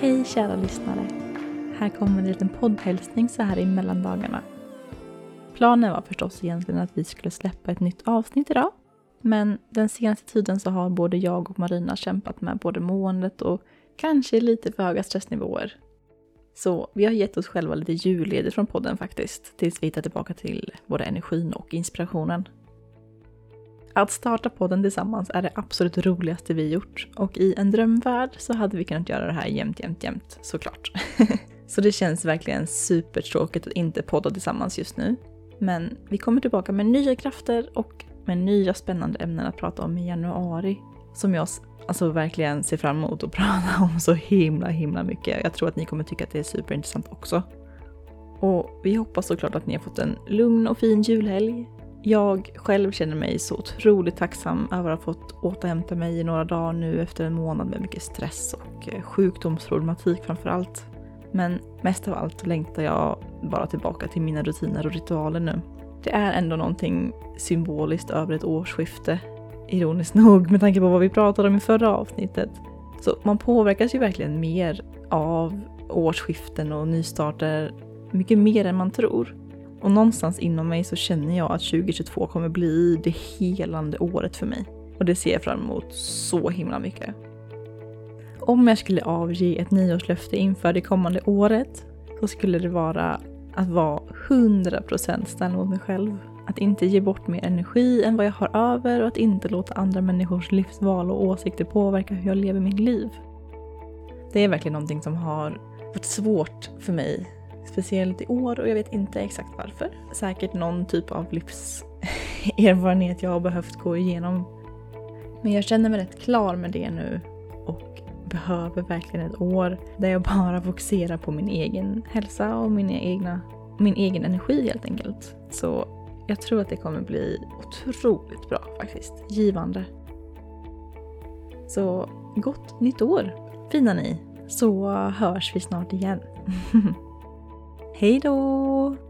Hej kära lyssnare! Här kommer en liten poddhälsning så här i mellandagarna. Planen var förstås egentligen att vi skulle släppa ett nytt avsnitt idag. Men den senaste tiden så har både jag och Marina kämpat med både måendet och kanske lite för höga stressnivåer. Så vi har gett oss själva lite julledigt från podden faktiskt, tills vi hittar tillbaka till både energin och inspirationen. Att starta podden tillsammans är det absolut roligaste vi gjort och i en drömvärld så hade vi kunnat göra det här jämt, jämt, jämt såklart. så det känns verkligen supertråkigt att inte podda tillsammans just nu. Men vi kommer tillbaka med nya krafter och med nya spännande ämnen att prata om i januari. Som jag alltså verkligen ser fram emot att prata om så himla himla mycket. Jag tror att ni kommer tycka att det är superintressant också. Och vi hoppas såklart att ni har fått en lugn och fin julhelg. Jag själv känner mig så otroligt tacksam över att ha fått återhämta mig i några dagar nu efter en månad med mycket stress och eh, sjukdomsproblematik framför allt. Men mest av allt längtar jag bara tillbaka till mina rutiner och ritualer nu. Det är ändå någonting symboliskt över ett årsskifte, ironiskt nog med tanke på vad vi pratade om i förra avsnittet. Så man påverkas ju verkligen mer av årsskiften och nystarter, mycket mer än man tror. Och någonstans inom mig så känner jag att 2022 kommer bli det helande året för mig. Och det ser jag fram emot så himla mycket. Om jag skulle avge ett nyårslöfte inför det kommande året så skulle det vara att vara 100% snäll mot mig själv. Att inte ge bort mer energi än vad jag har över och att inte låta andra människors livsval och åsikter påverka hur jag lever mitt liv. Det är verkligen någonting som har varit svårt för mig Speciellt i år och jag vet inte exakt varför. Säkert någon typ av livserfarenhet jag har behövt gå igenom. Men jag känner mig rätt klar med det nu och behöver verkligen ett år där jag bara fokuserar på min egen hälsa och mina egna, min egen energi helt enkelt. Så jag tror att det kommer bli otroligt bra faktiskt. Givande. Så gott nytt år fina ni! Så hörs vi snart igen. Hej då!